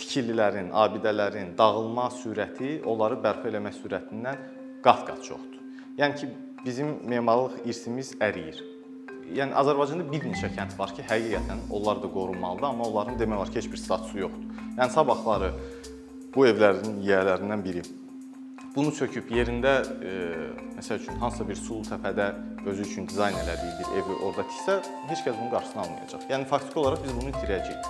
tikililərin, abidələrin dağılma sürəti onları bərpa eləmə sürətindən qat-qat çoxdur. Yəni ki, bizim memarlıq irsimiz əriyir. Yəni Azərbaycanda bir neçə kənd var ki, həqiqətən onlar da qorunmalıdır, amma onların demək olar ki, heç bir statusu yoxdur. Yəni sabahları bu evlərin yiyələrindən biri bunu söküb yerində e, məsəl üçün hansısa bir sulu təpədə özü üçün dizayn elədiyi bir evi orada tiksə, heç kəs bunun qarşısını almayacaq. Yəni faktiki olaraq biz bunu itirəcəyik.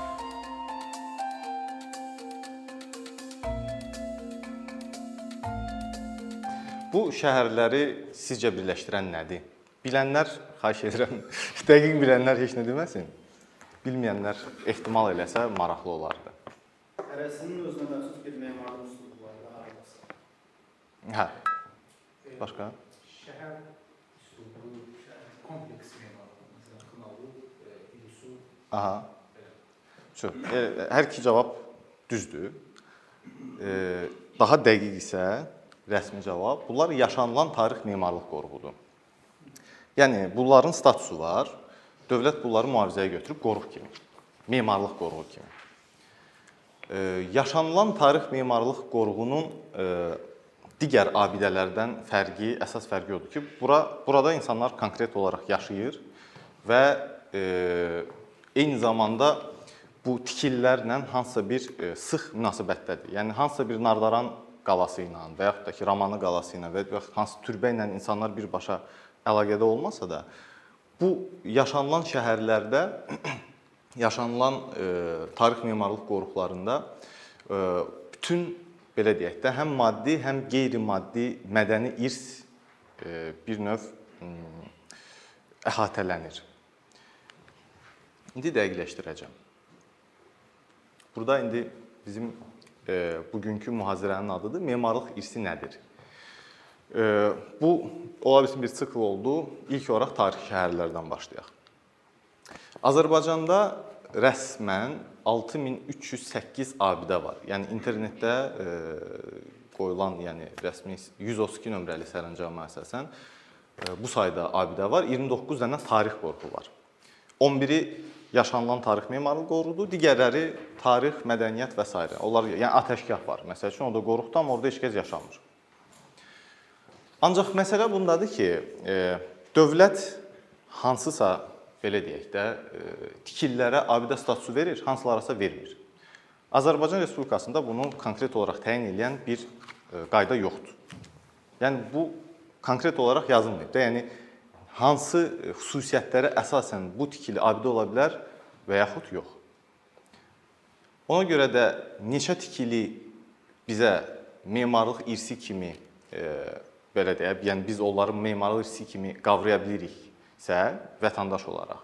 Bu şəhərləri sizcə birləşdirən nədir? Bilənlər, xahiş edirəm, dəqiq bilənlər heç nə deməsin. Bilməyənlər ehtimal eləsə maraqlı olardı. Hərəsinin özünə məxsus bir memarlıq üslubu var da harası. Hə. Başqa? Şəhər üslubu, şəhər kompleks memarlığı, məsələn, Xınalı, e, İlisu, Aha. Çox. E, hər iki cavab düzdür. E, daha dəqiq isə rəsmi cavab bunlar yaşanılan tarix memarlıq qoruğudur. Yəni bunların statusu var. Dövlət bunları mühafizəyə götürüb qoruq kimi. Memarlıq qoruğu kimi. E, yaşanılan tarix memarlıq qoruğunun e, digər abidələrdən fərqi, əsas fərqi odur ki, bura burada insanlar konkret olaraq yaşayır və e, eyni zamanda bu tikililərlə hansısa bir sıx münasibətdədir. Yəni hansısa bir Nardaran qalası ilə və yaxud da ki, Ramanı qalası ilə və yaxud hansı türbə ilə insanlar birbaşa əlaqədə olmasa da, bu yaşanılan şəhərlərdə yaşanılan e, tarix memarlıq qoruqlarında e, bütün belə deyək də həm maddi, həm qeyri-maddi mədəni irs e, bir növ əhatələnir. İndi dəqiqləşdirəcəm. Burada indi bizim bugünkü mühazirənin adıdır memarlıq irsi nədir? E, bu ola bilsin bir sikl oldu. İlk olaraq tarixi şəhərlərdən başlayaq. Azərbaycanda rəsmən 6308 abidə var. Yəni internetdə e, qoyulan, yəni rəsmi 132 nömrəli sərəncama əsasən e, bu sayda abidə var. 29 dənə tarix qoruğu var. 11-i yaşanılan tarix memarlıq qoruğudur, digərləri tarix, mədəniyyət və s. Onlar yəni atəşgah var. Məsəl üçün orada qoruqdur, amma orada heç kəs yaşamır. Ancaq məsələ bundadır ki, e, dövlət hansısa belə deyək də, e, tikililərə abidə statusu verir, hansılarasa vermir. Azərbaycan Respublikasında bunu konkret olaraq təyin edən bir e, qayda yoxdur. Yəni bu konkret olaraq yazılmayıb da. Yəni hansı xüsusiyyətlərə əsasən bu tikili abidə ola bilər və yaxud yox. Ona görə də neçə tikili bizə memarlıq irsi kimi e, belə deyək, yəni biz onları memarlıq irsi kimi qavraya biliriksə vətəndaş olaraq.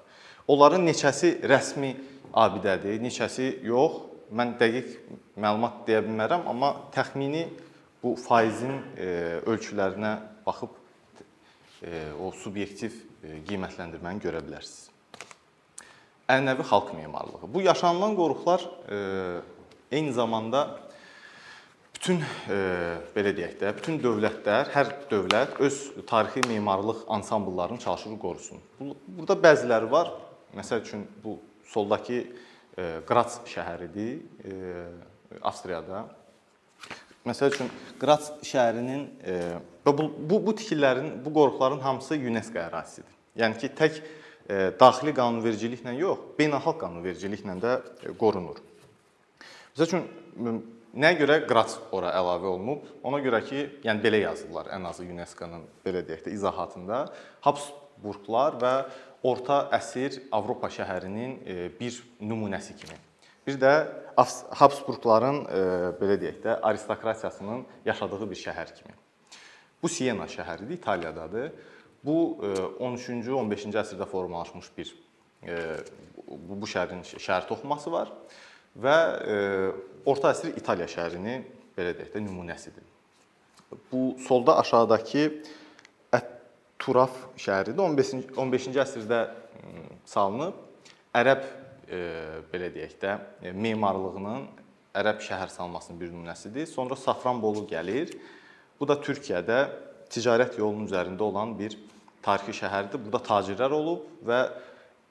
Onların neçəsi rəsmi abidədir, neçəsi yox. Mən dəqiq məlumat deyə bilmərəm, amma təxmini bu faizin e, ölçülərinə baxıb e, o subyektiv e, qiymətləndirməni görə bilərsiniz. Ənənəvi xalq memarlığı. Bu yaşanılan qoruqlar eyni zamanda bütün e, belə deyək də, bütün dövlətlər, hər dövlət öz tarixi memarlıq ansambllarını çalışır qorusun. Burada bəziləri var. Məsəl üçün bu soldakı e, Qrats şəhəridir, e, Avstriyada. Məsəl üçün Qrats şəhərinin e, bu bu bu tikililərin, bu qoruqların hamısı UNESCO ərazisidir. Yəni ki, tək e, daxili qanunvericiliklə yox, beynəlxalq qanunvericiliklə də e, qorunur. Məsəl üçün Nəyə görə Qrats ora əlavə olunub? Ona görə ki, yəni belə yazırlar ən azı UNESCO-nun belə deyək də izahatında Habsburqlar və orta əsr Avropa şəhərinin bir nümunəsi kimi. Bir də Habsburqların e, belə deyək də aristokratiyasının yaşadığı bir şəhər kimi. Bu Siena şəhəridir, İtaliyadadır. Bu 13-cü, 15-ci əsrdə formalaşmış bir bu, bu şəhərin şəhər toxuması var və orta əsr İtaliya şəhərini belə deyək də nümunəsidir. Bu solda aşağıdakı Turaf şəhəridir. 15-ci 15-ci əsrdə salınıb. Ərəb e, belə deyək də e, memarlığının ərəb şəhər salmasının bir nümunəsidir. Sonra Safranbolu gəlir. Bu da Türkiyədə ticarət yolunun üzərində olan bir tarixi şəhərdir. Burada tacirlər olub və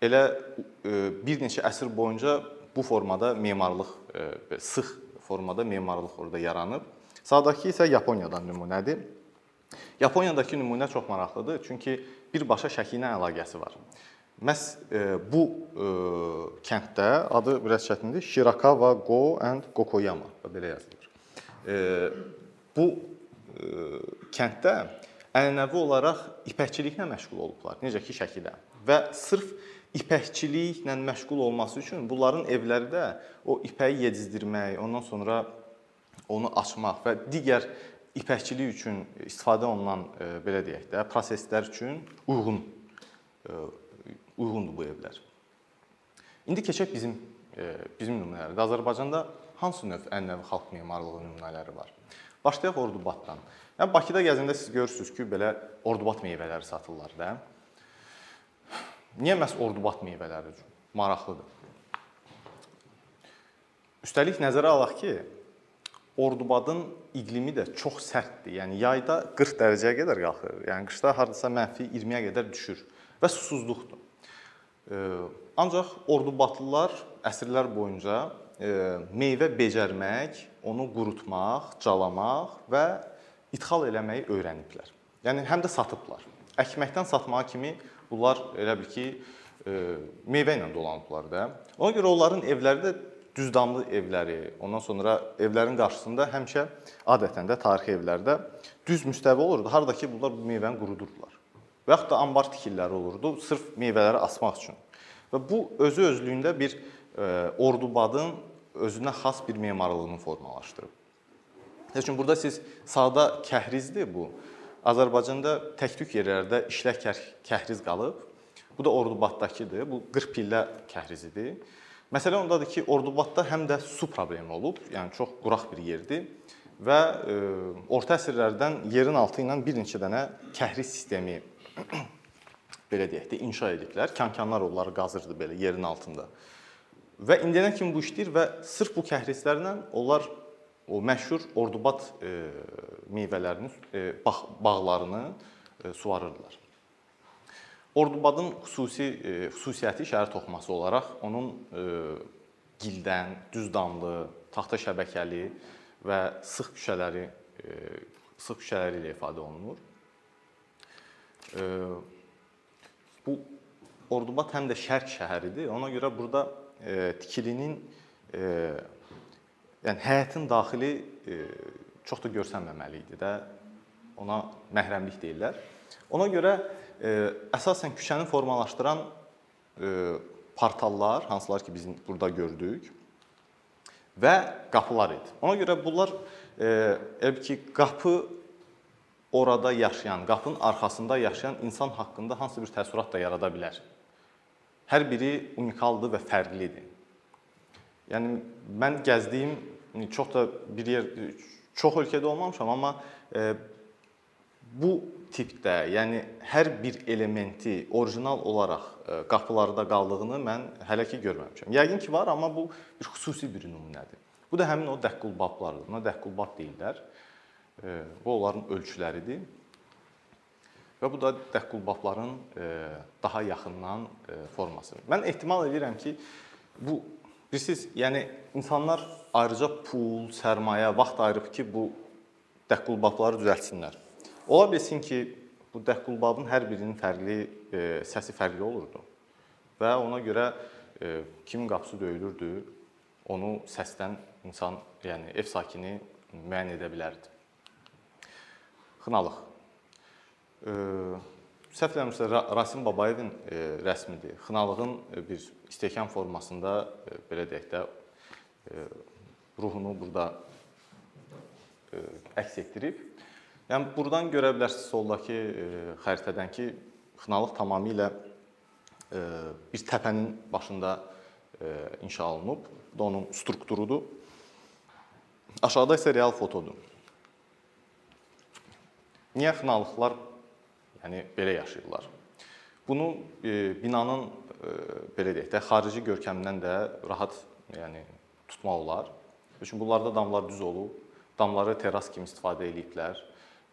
elə e, bir neçə əsr boyunca bu formada memarlıq e, sıx formada memarlıq orada yaranıb. Sağdakı isə Yaponiyadan nümunədir. Yaponiyadakı nümunə çox maraqlıdır, çünki birbaşa şəkli ilə əlaqəsi var. Məhz e, bu e, kənddə adı biraz çətindir. Shirakawa Go and Gokoyama belə yazılır. E, bu kənddə ənənəvi olaraq ipəkçiliklə məşğul olublar, necə ki Şəkidə. Və sırf ipəkçiliklə məşğul olması üçün bunların evləri də o ipəyi yedizdirmək, ondan sonra onu açmaq və digər ipəkçilik üçün istifadə olunan belə deyək də proseslər üçün uyğun uyğundur bu evlər. İndi keçək bizim e, bizim nümunələrə. Azərbaycanda hansı növ ənənəvi xalq memarlığı nümunələri var? Başlayaq Ordubaddan. Yəni Bakıda gəzəndə siz görürsüz ki, belə Ordubad meyvələri satırlar da. Niyə məhz Ordubad meyvələri üçün? Maraqlıdır. Üstəlik nəzərə alaq ki, Ordubadın iqlimi də çox sərtdir. Yəni yayda 40 dərəcəyə qədər qalxır. Yəni qışda hardasa mənfi 20-yə qədər düşür və susuzluqdur. Ancaq Ordubadlılar əsrlər boyunca meyvə becərmək, onu qurutmaq, calamaq və idxal eləməyi öyrəniblər. Yəni həm də satıblar. Əkməkdən satmağa kimi bunlar elə bil ki, meyvə ilə dolanıblar da. Ona görə onların evləri də düzdamlı evləri, ondan sonra evlərin qarşısında həmişə adətən də tarixi evlərdə düz müstəvi olurdu. Harda ki, bunlar bu meyvəni qurudurdular. Və yaxud da ambar tikilləri olurdu, sırf meyvələri asmaq üçün. Və bu özü özlüyündə bir e, Ordubadın özünə xas bir memarlığını formalaşdırıb. Heç burada siz sağda kəhrizdir bu. Azərbaycanda tək-tük yerlərdə işlək kəhriz qalıb. Bu da Ordubaddakıdır. Bu 40 pillə kəhrizidir. Məsələ ondadır ki, Ordubadda həm də su problemi olub, yəni çox quraq bir yerdir və e, orta əsrlərdən yerin altı ilə bir neçə dənə kəhriz sistemi belə deyək də inşa ediblər. Kankanlar onları qazırdı belə yerin altında. Və indiyənə kimi bu işləyir və sırf bu kəhrizlərlə onlar o məşhur Ordubad e, meyvələrini, e, bağ, bağlarını e, suvarırdılar. Ordubadın xüsusi e, xüsusiyyəti şəhər toxuması olaraq onun e, gildən, düzdamlı, taxta şəbəkəli və sıx küçələri e, sıx küçələri ilə ifadə olunur. Bu Ordubad həm də şərq şəhəridir. Ona görə burada tikilinin yəni həyətin daxili çox da görsənməməli idi də. Ona məhrəmlik deyirlər. Ona görə əsasən küçəni formalaşdıran portallar, hansılar ki biz burada gördük və qapılar idi. Ona görə bunlar elə ki qapı orada yaşayan, qapının arxasında yaşayan insan haqqında hansı bir təəssürat da yarada bilər. Hər biri unikaldır və fərqlidir. Yəni mən gəzdiyim çox da bir yer çox ölkədə olmamışam, amma bu tipdə, yəni hər bir elementi orijinal olaraq e, qapılarda qaldığını mən hələ ki görməmişəm. Yəqin ki var, amma bu bir xüsusi bir nümunədir. Bu da həmin o dəqqulbablardır. Buna dəqqulbab deyirlər. E, bu onların ölçüləridir. Və bu da dəqqulbabların e, daha yaxından forması. Mən ehtimal edirəm ki, bu bilirsiniz, yəni insanlar ayrıca pul, sərmayə, vaxt ayırıb ki, bu dəqqulbabları düzəltsinlər. Ola bilsin ki, bu dəqqulbabın hər birinin fərqli e, səsi fərqli olurdu. Və ona görə e, kimin qapısı döyülürdü, onu səsdən insan, yəni ev sakini müəyyən edə bilərdi. Xınalıq. E, səhv eləmirəmsə Rasim Babayevin e, rəsmidir. Xınalığın e, bir stəkan formasında e, belə deyək də e, ruhunu burada e, əks etdirib. Yəni burdan görə bilərsiniz soldakı e, xəritədən ki, Xınalıq tamamilə e, bir təpənin başında e, inşa olunub. Bu da onun strukturudur. Aşağıda isə real fotodur. Niyə xınalıqlar yəni belə yaşayırlar? Bunu binanın belə deyək də xarici görkəmindən də rahat yəni tutmaq olar. Çünki bunlarda damlar düz olub, damları terras kimi istifadə ediblər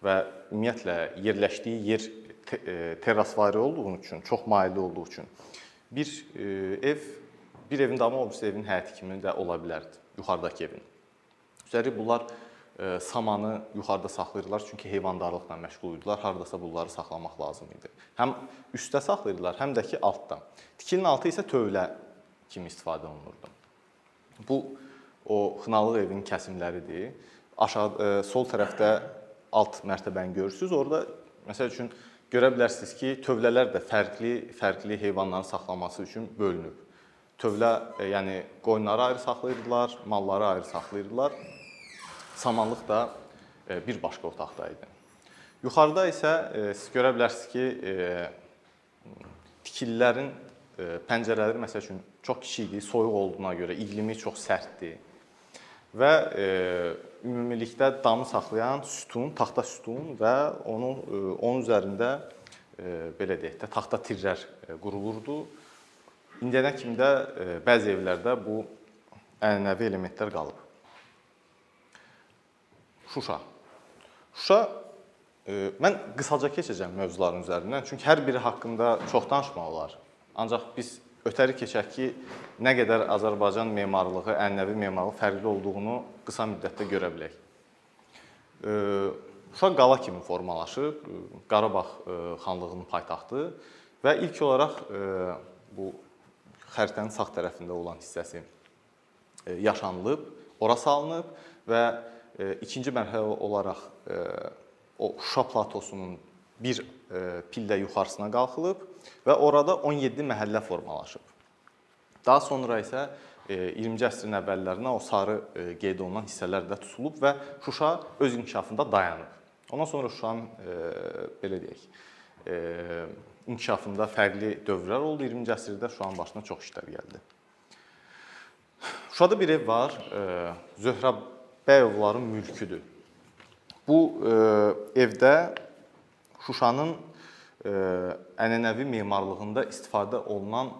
və ümumiyyətlə yerləşdiyi yer e, terrasvari olduğu üçün, çox mailli olduğu üçün bir e, ev bir evin damı olursa evin həyəti kimi də ola bilərdi, yuxarıdakı evin. Üstəlik bunlar e, samanı yuxarıda saxlayırlar çünki heyvandarlıqla məşğul idilər. Hardasa bunları saxlamaq lazım idi. Həm üstdə saxlayırlar, həm də ki altda. Tikilinin altı isə tövlə kimi istifadə olunurdu. Bu o xınalıq evin kəsimləridir. Aşağı e, sol tərəfdə alt mərtəbəni görürsüz. Orada məsəl üçün görə bilərsiniz ki, tövlələr də fərqli fərqli heyvanların saxlanması üçün bölünüb. Tövlə e, yəni qoyunları ayrı saxlayırdılar, malları ayrı saxlayırdılar. Samanlıq da e, bir başqa otaqda idi. Yuxarıda isə e, siz görə bilərsiniz ki, e, tikililərin pəncərələri məsəl üçün çox kiçikdir, soyuq olduğuna görə iqlimi çox sərtdir. Və ümumilikdə damı saxlayan sütun, taxta sütun və onun onun üzərində belə deyək də taxta tirlər qurulurdu. İndiyənə kimi də bəzi evlərdə bu ənənəvi elementlər qalıb. Şuşa. Şuşa e, mən qısaca keçəcəm mövzuların üzərindən, çünki hər biri haqqında çox danışmaq olar. Ancaq biz ötəri keçək ki, nə qədər Azərbaycan memarlığı, ənənəvi memarlığı fərqli olduğunu qısa müddətdə görə bilək. E, Şuşa qala kimi formalaşıb, Qarabağ e, xanlığının paytaxtı və ilk olaraq e, bu xəritənin sağ tərəfində olan hissəsi e, yaşanılıb, ora salınıb və ikinci mərhələ olaraq e, o Şuşa platosunun bir e, pillə yuxarısına qalxılıb və orada 17 məhəllə formalaşıb. Daha sonra isə e, 20-ci əsrin əvvəllərinə o sarı e, qeyd olunan hissələr də tutulub və Şuşa öz inkişafında dayanıb. Ondan sonra Şuşanın e, belə deyək, e, inkişafında fərqli dövrlər oldu. 20-ci əsrdə Şuşanın başına çox işlər gəldi. Şuşada bir ev var, e, Zöhrəbəyovların mülküdür. Bu e, evdə Şuşanın e, ənənəvi memarlığında istifadə olunan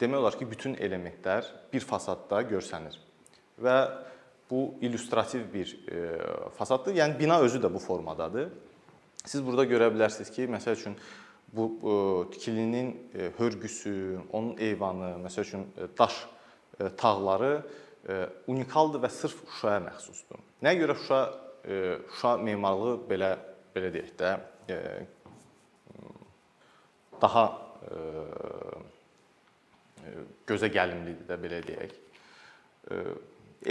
demək olar ki, bütün elementlər bir fasadda görsənir. Və bu illüstrativ bir e, fasaddır. Yəni bina özü də bu formadadır. Siz burada görə bilərsiniz ki, məsəl üçün bu tikilinin hörgüsü, onun eyvanı, məsəl üçün daş tağları unikaldır və sırf Şuşaya məxsusdur. Nəyə görə Şuşa e, Şuşa memarlığı belə belə deyək də e, daha e, gözə gəlimlidir də belə deyək. E,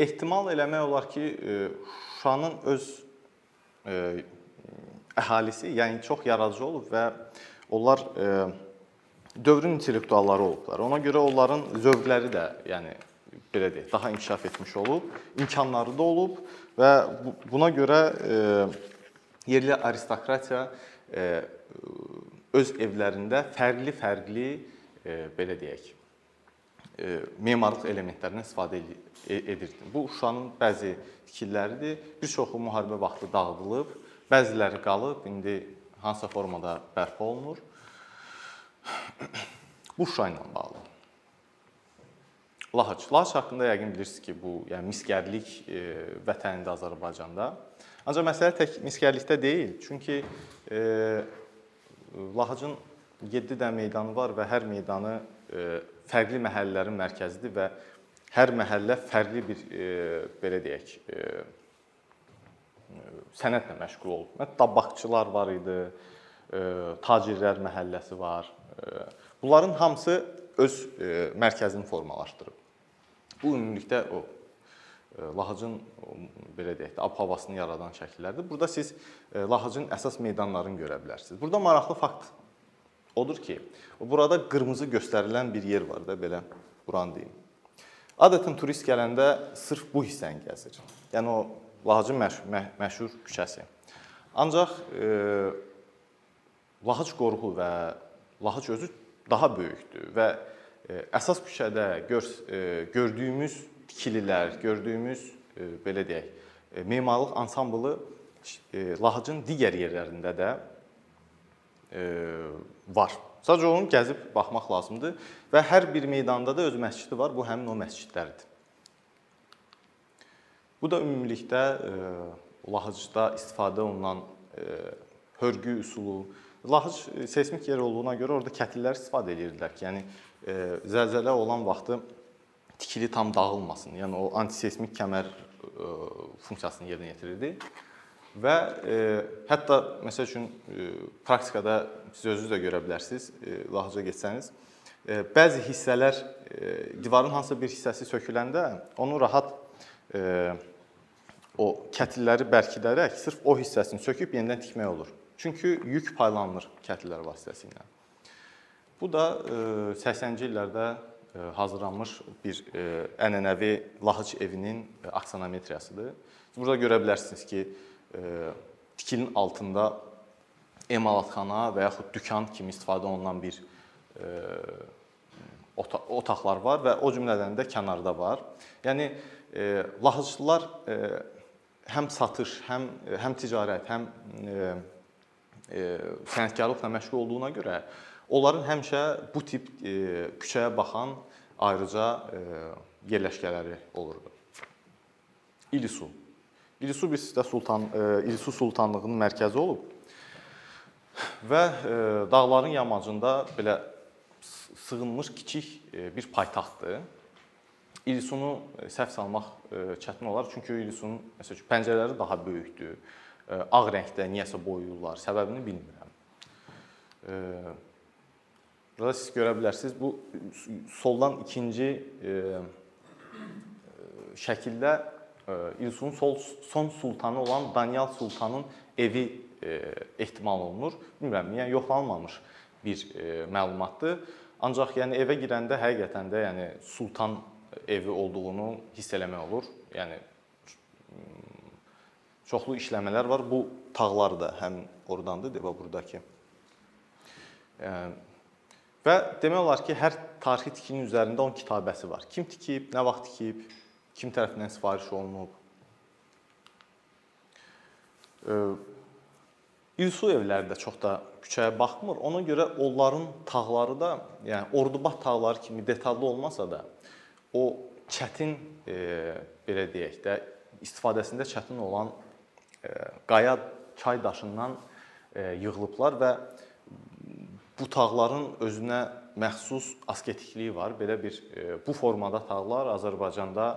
ehtimal eləmək olar ki, e, Şuşanın öz e, əhalisi, yəni çox yaradıcı olub və onlar e, dövrün intellektualları olublar. Ona görə onların zövqləri də, yəni belə deyək, daha inkişaf etmiş olub, imkanları da olub və buna görə e, yerli aristokratiya e, öz evlərində fərqli-fərqli e, belə deyək, memarlıq elementlərindən istifadə edirdi. Bu Şuşanın bəzi tikililəridir. Bir çoxu müharibə vaxtı dağıdılıb, bəziləri qalıb, indi hansısa formada bərpa olunur. Bu Şuşa ilə bağlı. Lahaç. Lahaç haqqında yəqin bilirsiniz ki, bu yəni miskərlik e, vətənində Azərbaycanda. Ancaq məsələ tək miskərlikdə deyil. Çünki e, Lahacın 7 dənə meydanı var və hər meydanı e, fərqli məhəllələrin mərkəzidir və hər məhəllə fərqli bir e, belə deyək, e, sənətlə məşğul olub. Məsələn, tabaqçılar var idi, e, tacirlər məhəlləsi var. E, bunların hamısı öz e, mərkəzini formalaşdırıb. Bu ümumilikdə o e, Lahıcın belə deyək də ab-havasını yaradan şəkillərdir. Burada siz e, Lahıcın əsas meydanlarını görə bilərsiniz. Burada maraqlı fakt odur ki, burada qırmızı göstərilən bir yer var da belə buranı deyim. Adətən turist gələndə sırf bu hissəni gəzir. Yəni o Lahıcın məşhur, məşhur küçəsi. Ancaq e, Lahıc qoruğu və Lahıc özü daha böyükdür və əsas küçədə gör, gördüyümüz tikililər, gördüyümüz belə deyək, memarlıq ansamblı Lahıcın digər yerlərində də var. Sadəcə onu gəzib baxmaq lazımdır və hər bir meydanda da öz məscidi var. Bu həmin o məscidlərdir. Bu da ümumilikdə Lahıcda istifadə olunan hörgü üsulu. Lahıc seysmik yer olduğuna görə orada kətillər istifadə edirdilər ki, yəni zəlzələ olan vaxtı tikili tam dağılmasın. Yəni o antiseysmik kəmər e, funksiyasını yerinə yetirirdi. Və e, hətta məsəl üçün e, praktikada siz özünüz də görə bilərsiniz, e, lahıca getsəniz, e, bəzi hissələr e, divarın hansısa bir hissəsi söküləndə onu rahat e, o kətilləri bərkidərək sırf o hissəsini söküb yenidən tikmək olur. Çünki yük paylanır kətillər vasitəsilə. Bu da e, 80-ci illərdə e, hazırlanmış bir e, ənənəvi lahıc evinin e, aksonometriyasıdır. Burada görə bilərsiniz ki, e, tikilin altında emalatxana və yaxud dükan kimi istifadə olunan bir e, ota- otaqlar var və o cümlədən də kənarda var. Yəni e, lahıcılar e, həm satış, həm həm ticarət, həm e, e, sənətkarlıqla məşğul olduğuna görə onların həmişə bu tip e, küçəyə baxan ayrıca e, yerləşkələri olurdu. İlisu. İlisu bizdə Sultan e, İlisu sultanlığının mərkəzi olub və dağların yamacında belə sı- sığınmış kiçik bir paytaxtdır. İlisunu səhv salmaq çətin olar, çünki İlisunun məsəl üçün pəncərələri daha böyükdür. Ağ rəngdə niyəsə boyayırlar, səbəbini bilmirəm. E, Burada siz görə bilərsiniz, bu soldan ikinci e, e, şəkildə e, İlisunun sol, son sultanı olan Daniel Sultanın evi e, ehtimal olunur. Bilmirəm, yəni yoxlanılmamış bir e, məlumatdır. Ancaq yəni evə girəndə həqiqətən də yəni sultan evi olduğunu hiss eləmək olur. Yəni çoxlu işləmələr var. Bu tağlar da həm oradandır, deyə burdakı. Yəni Və demək olar ki, hər tarixi tikilinin üzərində onun kitabəsi var. Kim tikib, nə vaxt tikib, kim tərəfindən sifariş olunub. İlsu evləri də çox da küçəyə baxmır. Ona görə onların tağları da, yəni Ordubad tağları kimi detallı olmasa da, o çətin e, belə deyək də istifadəsində çətin olan e, qaya çay daşından e, yığılıblar və bu tağların özünə məxsus asketikliyi var. Belə bir e, bu formada tağlar Azərbaycanda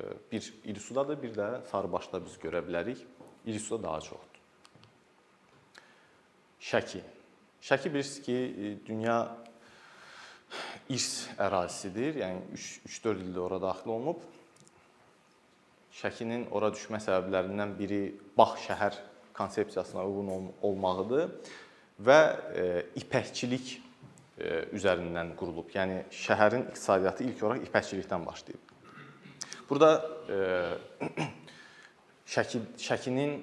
e, bir İlsudadır, bir də Sarıbaşda biz görə bilərik. İlsuda daha çoxdur. Şəki. Şəki bilirsiniz ki, e, dünya irs ərazisidir. Yəni 3-4 ildir ora daxil olunub. Şəkinin ora düşmə səbəblərindən biri Bax şəhər konsepsiyasına uyğun ol olmağıdır və e, ipəkçilik e, üzərindən qurulub. Yəni şəhərin iqtisadiyyatı ilk olaraq ipəkçilikdən başlayıb. Burada e, Şəki Şəkinin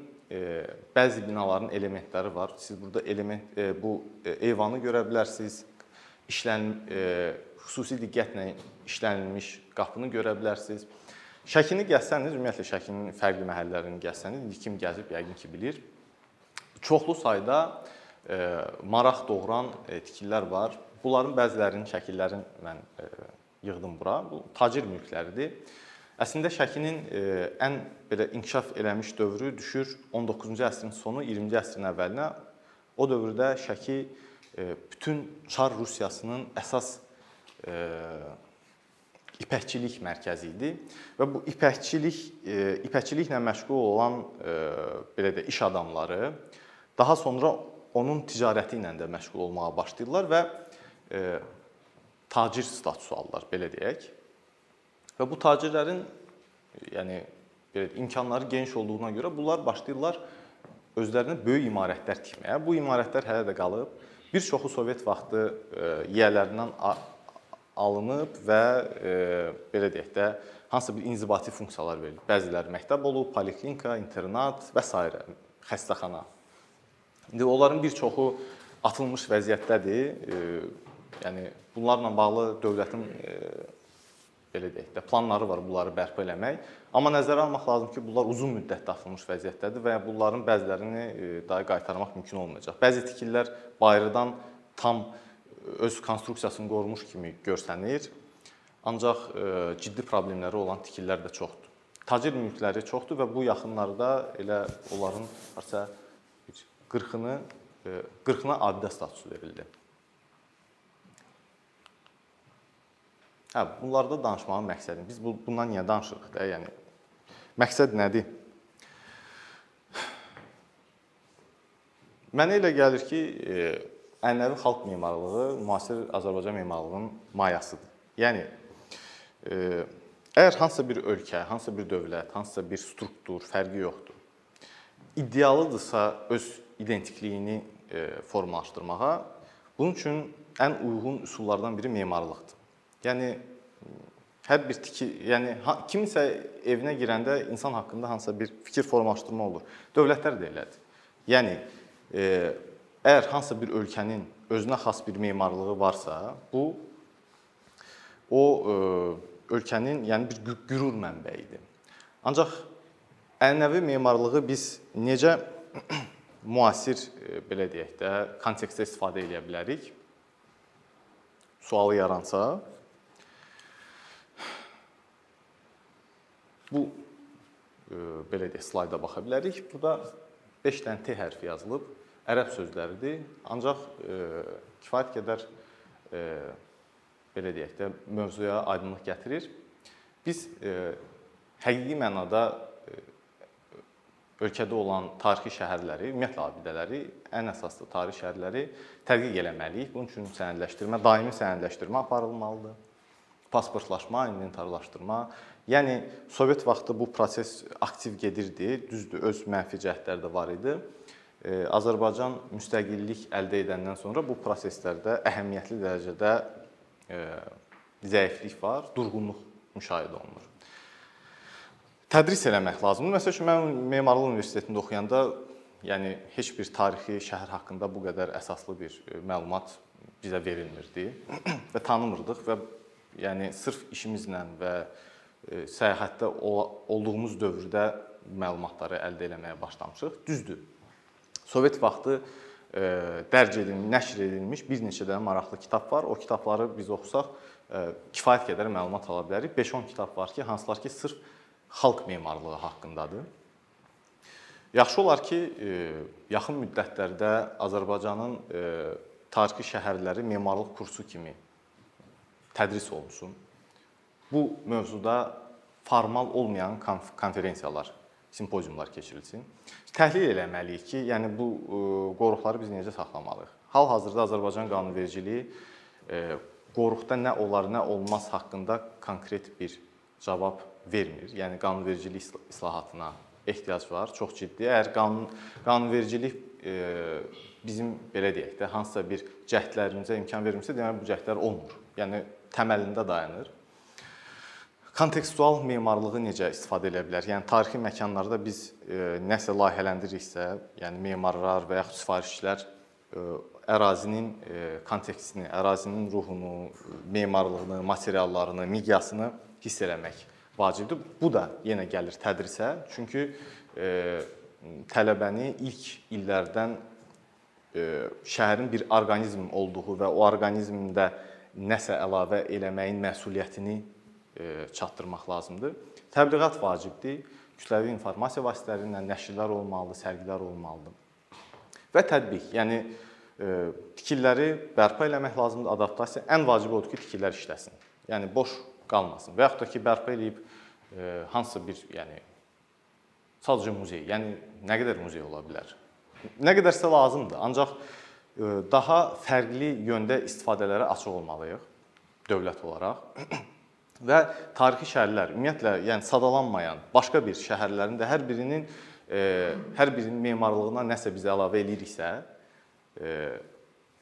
bəzi binaların elementləri var. Siz burada element bu eyvanı görə bilərsiniz. İşlən xüsusi diqqətlə işlənilmiş qapını görə bilərsiniz. Şəkini gəzsəniz, ümumiyyətlə Şəkinin fərqli məhəllələrini gəzsəniz, kim gəzib yəqin ki bilir. Çoxlu sayda maraq doğuran e, tikililər var. Bunların bəzilərinin şəkillərini mən e, yığdım bura. Bu tacir mülkləridir. Əslində Şəkinin e, ən belə inkişaf eləmiş dövrü düşür 19-cu əsrin sonu, 20-ci əsrin əvvəlinə. O dövrdə Şəki bütün Çar Rusiyasının əsas ipəkçilik mərkəzi idi və bu ipəkçilik ipəkçiliklə məşğul olan belə də iş adamları daha sonra onun ticarəti ilə də məşğul olmağa başlayırlar və e, tacir statusu alırlar, belə deyək. Və bu tacirlərin yəni belə imkanları geniş olduğuna görə bunlar başlayırlar özlərinə böyük imarətlər tikməyə. Bu imarətlər hələ də qalıb. Bir çoxu Sovet vaxtı e, yiyələrindən alınıb və e, belə deyək də hansısa bir inzibati funksiyalar verilir. Bəziləri məktəb olub, poliklinika, internat və s. xəstəxana. İndi onların bir çoxu atılmış vəziyyətdədir. E, yəni bunlarla bağlı dövlətin e, belə deyək də planları var bunları bərpa eləmək. Amma nəzərə almaq lazım ki, bunlar uzun müddətdə atılmış vəziyyətdədir və bunların bəzilərini e, daha qaytarmaq mümkün olmayacaq. Bəzi tikililər bayırdan tam öz konstruksiyasını qorumuş kimi görsənir. Ancaq e, ciddi problemləri olan tikililər də çoxdur. Tacir mülkləri çoxdur və bu yaxınlarda elə onların harca 40-ını 40-ına abidə statusu verildi. Hə, bunlarda danışmağın məqsədi. Biz bu bundan niyə danışırıq da? Yəni məqsəd nədir? Mənə elə gəlir ki, e, ənənəvi xalq memarlığı müasir Azərbaycan memarlığının mayasıdır. Yəni e, əgər hansısa bir ölkə, hansısa bir dövlət, hansısa bir struktur fərqi yoxdur. İdealıdırsa öz identikliyini e, formalaşdırmağa, bunun üçün ən uyğun üsullardan biri memarlıqdır. Yəni hər bir tiki, yəni kimsə evinə girəndə insan haqqında hansısa bir fikir formalaşdırma olur. Dövlətlər də elədir. Yəni e, əgər hansısa bir ölkənin özünə xas bir memarlığı varsa, bu o e, ölkənin yəni bir qürur mənbəyidir. Ancaq ənənəvi memarlığı biz necə müasir e, belə deyək də kontekstdə istifadə edə bilərik? Sualı yaransa, bu e, belə deyək slayda baxa bilərik. Burada 5 dənə T hərfi yazılıb. Ərəb sözləridir. Ancaq e, kifayət qədər belə deyək də mövzuya aydınlıq gətirir. Biz həqiqi mənada ölkədə olan tarixi şəhərləri, ümumiyyətlə abidələri, ən əsaslı tarixi şəhərləri tədqiq eləməliyik. Bunun üçün sənədləşdirmə, daimi sənədləşdirmə aparılmalıdır. Pasportlaşma, inventarlaşdırma. Yəni Sovet vaxtı bu proses aktiv gedirdi. Düzdür, öz mənfi cəhətləri də var idi. Azərbaycan müstəqillik əldə edəndən sonra bu proseslərdə əhəmiyyətli dərəcədə e, zəiflik var, durğunluq müşahidə olunur. Tədris eləmək lazımdır. Məsələn, üçün mən Memarlıq Universitetində oxuyanda, yəni heç bir tarixi şəhər haqqında bu qədər əsaslı bir e, məlumat bizə verilmirdi və tanımırdıq və yəni sırf işimizlə və e, səyahətdə olduğumuz dövrdə məlumatları əldə etməyə başlamışıq. Düzdür. Sovet vaxtı e, dərc edilmiş, nəşr edilmiş bir neçə dənə maraqlı kitab var. O kitabları biz oxusaq kifayət qədər məlumat ala bilərik. 5-10 kitab var ki, hansılar ki, sırf xalq memarlığı haqqındadır. Yaxşı olar ki, e, yaxın müddətlərdə Azərbaycanın e, tarixi şəhərləri memarlıq kursu kimi tədris olunsun. Bu mövzuda formal olmayan konf konferensiyalar, simpoziumlar keçirilsin. Təhlil eləməliyik ki, yəni bu e, qoruqları biz necə saxlamalıyıq? Hal-hazırda Azərbaycan qanunvericiliyi qoruqda nə olar, nə olmaz haqqında konkret bir cavab vermir. Yəni qanunvericilik isla- islahatına ehtiyac var, çox ciddi. Əgər qanun qanunvericilik e, bizim belə deyək də hansısa bir cəhdlərimizə imkan vermirsə, deməli bu cəhdlər olmur. Yəni təməlində dayanır. Kontekstual memarlığı necə istifadə edə bilər? Yəni tarixi məkanlarda biz e, nəsə layihələndiririksə, yəni memarlar və yaxud sifarişçilər e, ərazinin e, kontekstini, ərazinin ruhunu, memarlığını, materiallarını, miqyasını hiss eləmək vacibdir. Bu da yenə gəlir tədrisə. Çünki e, tələbəni ilk illərdən e, şəhərin bir orqanizm olduğu və o orqanizmdə nəsə əlavə eləməyin məsuliyyətini e, çatdırmaq lazımdır. Təbliğat vacibdir. Kütləvi informasiya vasitələri ilə nəşrlər olmalıdır, sərgilər olmalıdır. Və tətbiq, yəni e, tikililəri bərpa eləmək lazımdır, adaptasiya. Ən vacibi odur ki, tikililər işləsin. Yəni boş qalmasın. Və yaxud da ki, bərpa eləyib e, hansısa bir, yəni sadəcə muzey, yəni nə qədər muzey ola bilər? Nə qədərsə lazımdır. Ancaq e, daha fərqli yöndə istifadələrə açıq olmalıyıq dövlət olaraq. Və tarixi şəhərlər, ümumiyyətlə, yəni sadalanmayan başqa bir şəhərlərin də hər birinin e, hər birinin memarlığına nəsə biz əlavə eləyiriksə, e,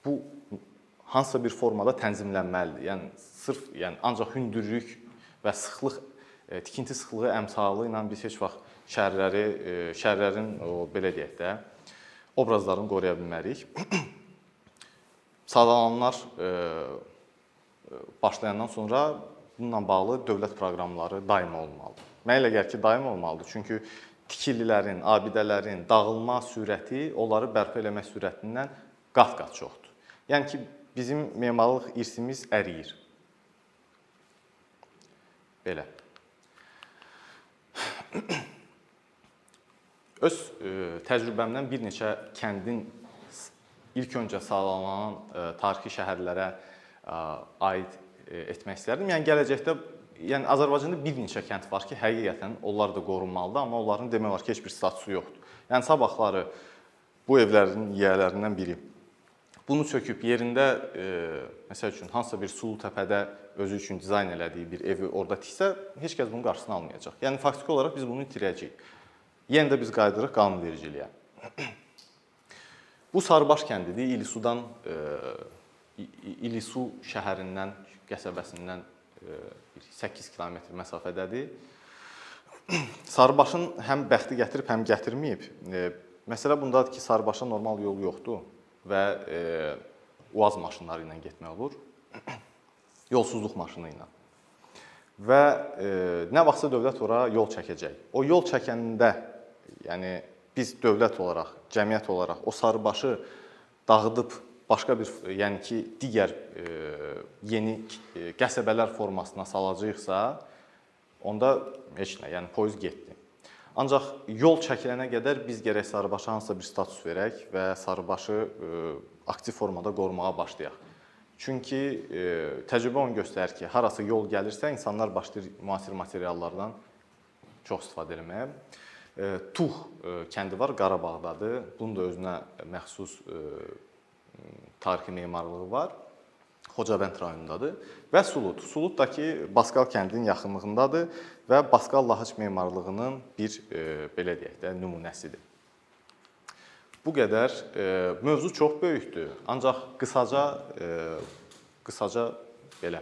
bu hansısa bir formada tənzimlənməlidir. Yəni sırf yəni ancaq hündürlük və sıxlıq tikinti sıxlığı əmsalı ilə biz heç vaxt şəhərləri e, şəhərlərin o belə deyək də obrazlarını qoruya bilmərik. Sadalananlar e, başlayandan sonra bununla bağlı dövlət proqramları daimi olmalıdır. Mənə elə gəlir ki, daimi olmalıdır. Çünki tikililərin, abidələrin dağılma sürəti onları bərpa eləmək sürətindən qat-qat çoxdur. Yəni ki, bizim memarlıq irsimiz əriyir. Belə. Öz e, təcrübəmdən bir neçə kəndin ilk öncə sağlanan e, tarixi şəhərlərə e, aid etmək istərdim. Yəni gələcəkdə yəni Azərbaycanda bir neçə kənd var ki, həqiqətən onlar da qorunmalıdır, amma onların demək olar ki, heç bir statusu yoxdur. Yəni sabahları bu evlərin yiyələrindən biri bunu söküb yerində e, məsəl üçün hansısa bir sulu təpədə özü üçün dizayn elədiyi bir evi orada tiksə, heç kəs bunun qarşısını almayacaq. Yəni faktiki olaraq biz bunu itirəcəyik. Yenə də biz qayıdırıq qanunvericiliyə. Bu Sarıbaş kəndidir. İlisudan e, İlisu şəhərindən, qəsəbəsindən e, bir 8 kilometr məsafədədir. Sarıbaşın həm bəxti gətirib, həm gətirməyib. E, məsələ bundadır ki, Sarıbaşa normal yol yoxdur və e, UAZ maşınları ilə getmək olur. Yolsuzluq maşını ilə. Və e, nə vaxtsa dövlət ora yol çəkəcək. O yol çəkəndə, yəni biz dövlət olaraq, cəmiyyət olaraq o sarıbaşı dağıdıb başqa bir, yəni ki, digər e, yeni e, qəsəbələr formasına salacağıqsa, onda heç nə, yəni poyuz getdi. Ancaq yol çəkilənə qədər biz gərək sarıbaşa hansısa bir status verək və sarıbaşı e, aktiv formada qorumağa başlayaq. Çünki e, təcrübə onu göstərir ki, harasa yol gəlirsə, insanlar başlayır müasir materiallardan çox istifadə etməyə. E, Tuğ e, kəndi var, Qarabağdadır. Bunun da özünə məxsus tarixi memarlığı var. Xocavənd rayonundadır və Sulut. Sulut da ki, Baskal kəndinin yaxınlığındadır və Baskal Lahıc memarlığının bir e, belə deyək də nümunəsidir. Bu qədər e, mövzu çox böyükdür, ancaq qısaca e, qısaca belə